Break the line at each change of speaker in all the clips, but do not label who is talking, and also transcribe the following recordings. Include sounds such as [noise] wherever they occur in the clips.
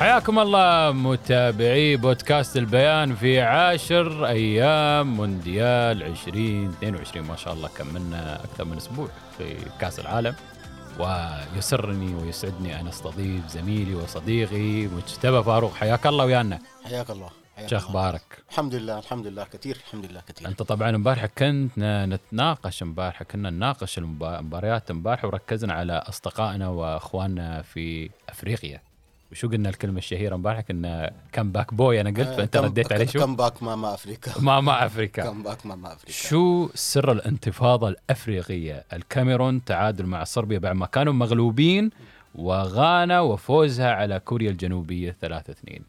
حياكم الله متابعي بودكاست البيان في عاشر أيام مونديال 2022 ما شاء الله كملنا أكثر من أسبوع في كأس العالم. ويسرني ويسعدني أن أستضيف زميلي وصديقي مجتبى فاروق. حياك الله ويانا.
حياك الله.
شو. أخبارك؟
الحمد لله الحمد لله كثير الحمد لله كثير.
أنت طبعا امبارح كنت نتناقش امبارح كنا نناقش المبا- المباريات امبارح وركزنا على أصدقائنا وأخواننا في أفريقيا. وشو قلنا الكلمة الشهيرة امبارح كنا come back boy أنا قلت فأنت
كم-
رديت عليه شو؟
كم باك ماما افريكا
ما مع افريكا
كم باك ماما افريكا
شو سر الانتفاضة الأفريقية؟ الكاميرون تعادل مع صربيا بعد ما كانوا مغلوبين وغانا وفوزها على كوريا الجنوبية 3 2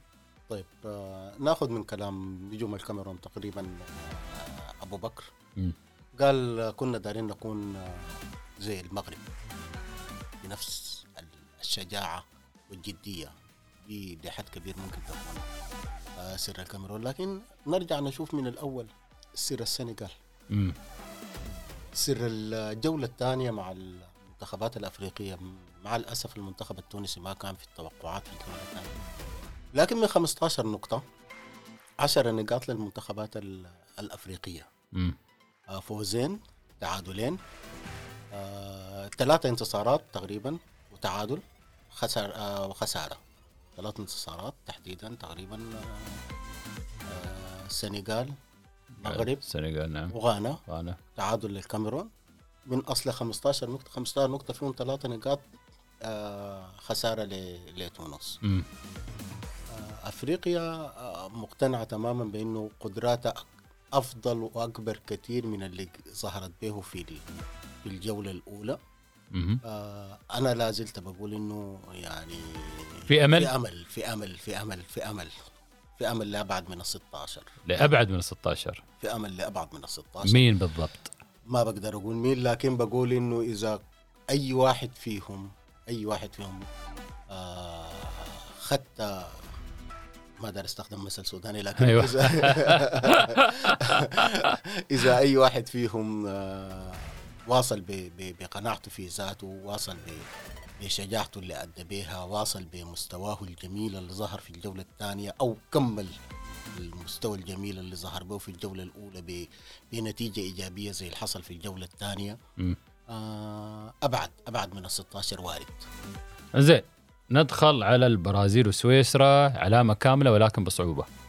طيب آه ناخذ من كلام نجوم الكاميرون تقريبا آه أبو بكر
مم.
قال آه، كنا دارين نكون آه زي المغرب بنفس الشجاعة والجدية. دي لحد كبير ممكن تكون. آه سر الكاميرون. لكن نرجع نشوف من الأول سر السنغال. سر الجولة الثانية مع المنتخبات الأفريقية. مع الأسف المنتخب التونسي ما كان في التوقعات في الجولة الثانية. لكن من 15 نقطة 10 نقاط للمنتخبات ال- الأفريقية.
امم
آه، فوزين تعادلين. آه، ثلاثة انتصارات تقريبا وتعادل. خسر آه، وخسارة ثلاث انتصارات تحديدا تقريبا آه، آه، السنغال المغرب
السنغال نعم.
وغانا
غانا.
تعادل للكاميرون. من أصل 15 نقطة 15 نقطة فيهم ثلاثة نقاط آه، خسارة لتونس. آه، أفريقيا آه، مقتنعة تماما بأنه قدراتها أفضل وأكبر كثير من اللي ظهرت به في في الجولة
الأولى.
آه، أنا لا زلت بقول إنه يعني
في أمل؟
في أمل في أمل في أمل في أمل في أمل لأبعد من ال 16
لأبعد من ال 16
في أمل لأبعد من ال 16
مين بالضبط؟
ما بقدر أقول مين لكن بقول إنه إذا أي واحد فيهم أي واحد فيهم آه خدت ما دار أستخدم مثل سوداني لكن
أيوة.
اذا [laughs] إذا أي واحد فيهم آه واصل بقناعته في ذاته واصل بشجاعته اللي أدى بها واصل بمستواه الجميل اللي ظهر في الجولة الثانية أو كمل المستوى الجميل اللي ظهر به في الجولة الأولى ب- بنتيجة إيجابية زي اللي حصل في الجولة الثانية.
مم.
آه أبعد أبعد من ال 16 وارد.
زين ندخل على البرازيل وسويسرا علامة كاملة ولكن بصعوبة.
آه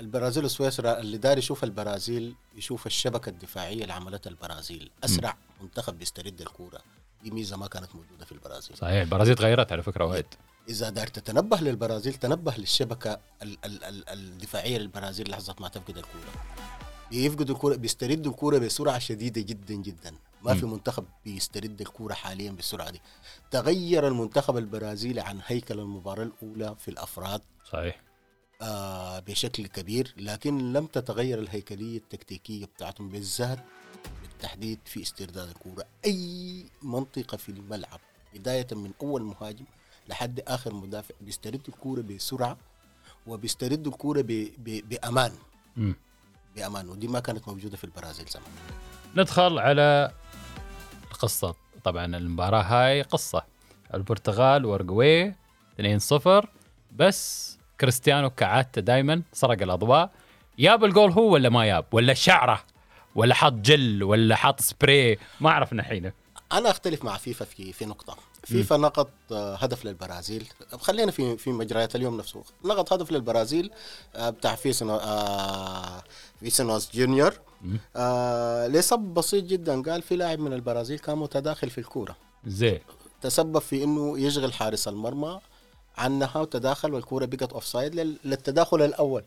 البرازيل وسويسرا اللي داري يشوف البرازيل يشوف الشبكة الدفاعية اللي عملتها البرازيل. أسرع منتخب بيسترد الكورة. دي ميزة ما كانت موجودة في البرازيل.
صحيح البرازيل تغيرت على فكرة وايد.
إذا دار تتنبه للبرازيل تنبه للشبكة ال ال ال الدفاعية للبرازيل لحظة ما تفقد الكورة. بيفقدوا الكورة بيستردوا الكورة بسرعة شديدة جدا جدا. ما في منتخب بيسترد الكورة حاليا بالسرعة دي. تغير المنتخب البرازيلي عن هيكل المباراة الأولى في الأفراد.
صحيح.
بشكل كبير لكن لم تتغير الهيكلية التكتيكية بتاعتهم بالذات بالتحديد في استرداد الكورة. أي منطقة في الملعب بداية من أول مهاجم لحد آخر مدافع بيسترد الكورة بسرعة وبيسترد الكورة ب- ب- بأمان.
مم.
بأمان. ودي ما كانت موجودة في البرازيل زمان.
ندخل على القصة. طبعا المباراة هاي قصة. البرتغال وارجواي 2-0 بس كريستيانو كعادته دائما سرق الأضواء. ياب الجول هو ولا ما ياب؟ ولا شعره؟ ولا حاط جل؟ ولا حاط سبراي ما عرفنا حين
أنا أختلف مع فيفا في في نقطة. فيفا نقط آه، هدف للبرازيل. خلينا في في مجريات اليوم نفسه. نقط هدف للبرازيل آه، بتاع فيسنو آه، فينيسيوس جونيور. آه، لسبب بسيط جدا. قال في لاعب من البرازيل كان متداخل في الكورة.
زين.
تسبب في إنه يشغل حارس المرمى. عنها وتداخل والكورة بقت offside للتداخل الأول.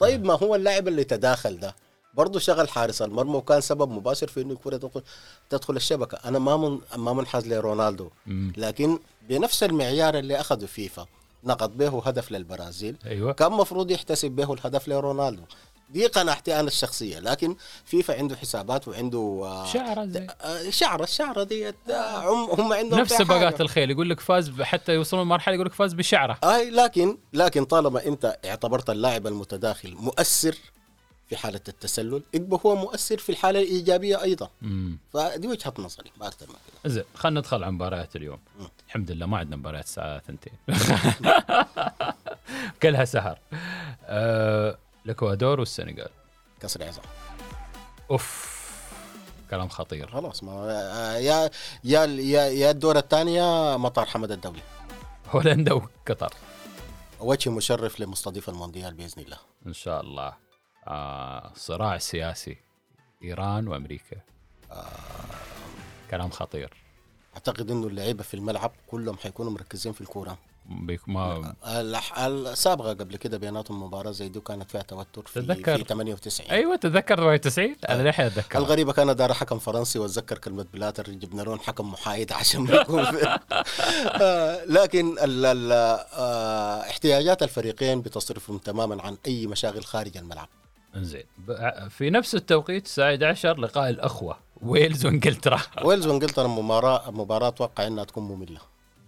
طيب ما هو اللاعب اللي تداخل ده؟ برضه شغل حارس المرمى وكان سبب مباشر في إنه الكره تدخل تدخل الشبكة. أنا ما من ما منحاز لرونالدو. لكن بنفس المعيار اللي أخذه فيفا نقض به هدف للبرازيل.
أيوه.
كان مفروض يحتسب به الهدف لرونالدو. دي قناعتي أنا الشخصية لكن فيفا عنده حسابات وعنده آه،
شعرة زي.
آه، شعرة الشعرة ديت آه، هم هم عندهم
نفس سباقات. الخيل يقول لك فاز حتى يوصلون مرحلة يقول لك فاز بشعرة.
أي لكن لكن طالما أنت اعتبرت اللاعب المتداخل مؤثر في حالة التسلل يبقى هو مؤثر في الحالة الإيجابية أيضا.
امم
فدي وجهة نظري ما أكثر من كده.
زين خلينا ندخل على مباريات اليوم.
مم.
الحمد لله ما عندنا مباريات الساعة ثنتين. [laughs] كلها سهر. آه، الاكوادور والسنغال.
كسر عظام
أوف كلام خطير.
خلاص ما يا يا يا يا الدور الثانية مطار حمد الدولي.
هولندا وقطر
وجه مشرف لمستضيف المونديال بإذن الله.
إن شاء الله. آه صراع سياسي إيران وأمريكا. آه. كلام خطير.
أعتقد إنه اللعيبة في الملعب كلهم حيكونوا مركزين في الكورة.
بيك ما
السابقة قبل كده بيناتهم مباراه زي دي كانت فيها توتر في,
تتذكر.
في 98
أيوه تتذكر 98 أنا للحين اتذكر
الغريبة كان دار حكم فرنسي واتذكر كلمة بلاتر جبنا لهم حكم محايد عشان يكون في [laughs] آه، لكن ال ال آه، احتياجات الفريقين بتصرفهم تماما عن أي مشاغل خارج الملعب.
إنزين. ب- في نفس التوقيت الساعة 11 لقاء الأخوة ويلز وإنجلترا.
ويلز وإنجلترا مباراة مباراة أتوقع إنها تكون مملة.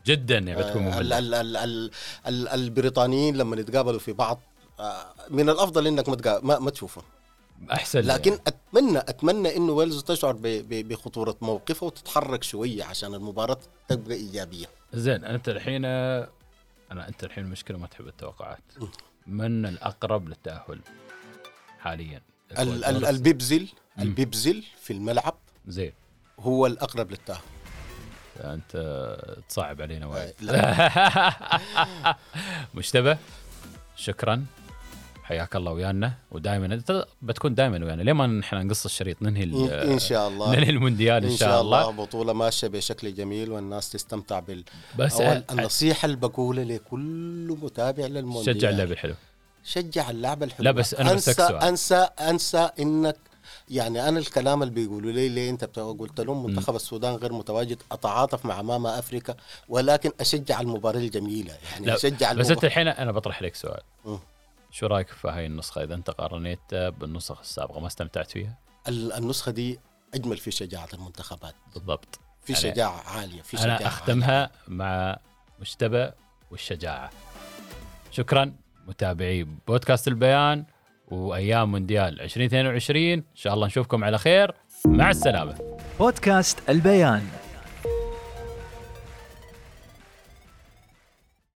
جدا يعني بتكون
آه، ال
مملة
ال ال ال ال البريطانيين لما يتقابلوا في بعض آه، من الأفضل إنك ما ما, ما تشوفهم.
أحسن
لكن
يعني.
اتمنى أتمنى إنه ويلز تشعر ب- ب- بخطورة موقفه وتتحرك شوية عشان المباراة تبقى إيجابية.
زين أنت الحين أنا أنت الحين المشكلة ما تحب التوقعات. من الأقرب للتأهل حاليا؟
ال- ال- البيبزل. البيبزل في الملعب
زين.
هو الأقرب للتأهل.
أنت تصعب علينا وايد. [laughs] مجتبى شكرا. حياك الله ويانا. ودائما بتكون دائما ويانا. ليه ما نحن نقص الشريط؟ ننهي
ان إن شاء الله.
ننهي المونديال
إن شاء الله. بطولة ماشية بشكل جميل والناس تستمتع بال
بس
أول النصيحة اللي بقولها لكل متابع للمونديال.
شجع اللعب الحلو.
شجع اللعب الحلو.
لا، بس أنا
انسى. انسى أنسى إنك يعني أنا الكلام اللي بيقولوا لي ليه أنت قلت لهم منتخب السودان غير متواجد أتعاطف مع ماما افريكا ولكن أشجع المباراة الجميلة يعني
لا
أشجع
بس
أنت.
الحين أنا بطرح لك سؤال.
مم.
شو رأيك في هاي النسخة؟ إذا أنت قارنيت بالنسخ السابقة ما استمتعت فيها؟
ال- النسخة دي أجمل في شجاعة المنتخبات.
بالضبط.
في
أنا-
شجاعة عالية في شجاعة
أنا اختمها مع مجتبى والشجاعة. شكرا متابعي بودكاست البيان. وأيام مونديال 2022 إن شاء الله نشوفكم على خير. مع السلامة.
بودكاست البيان.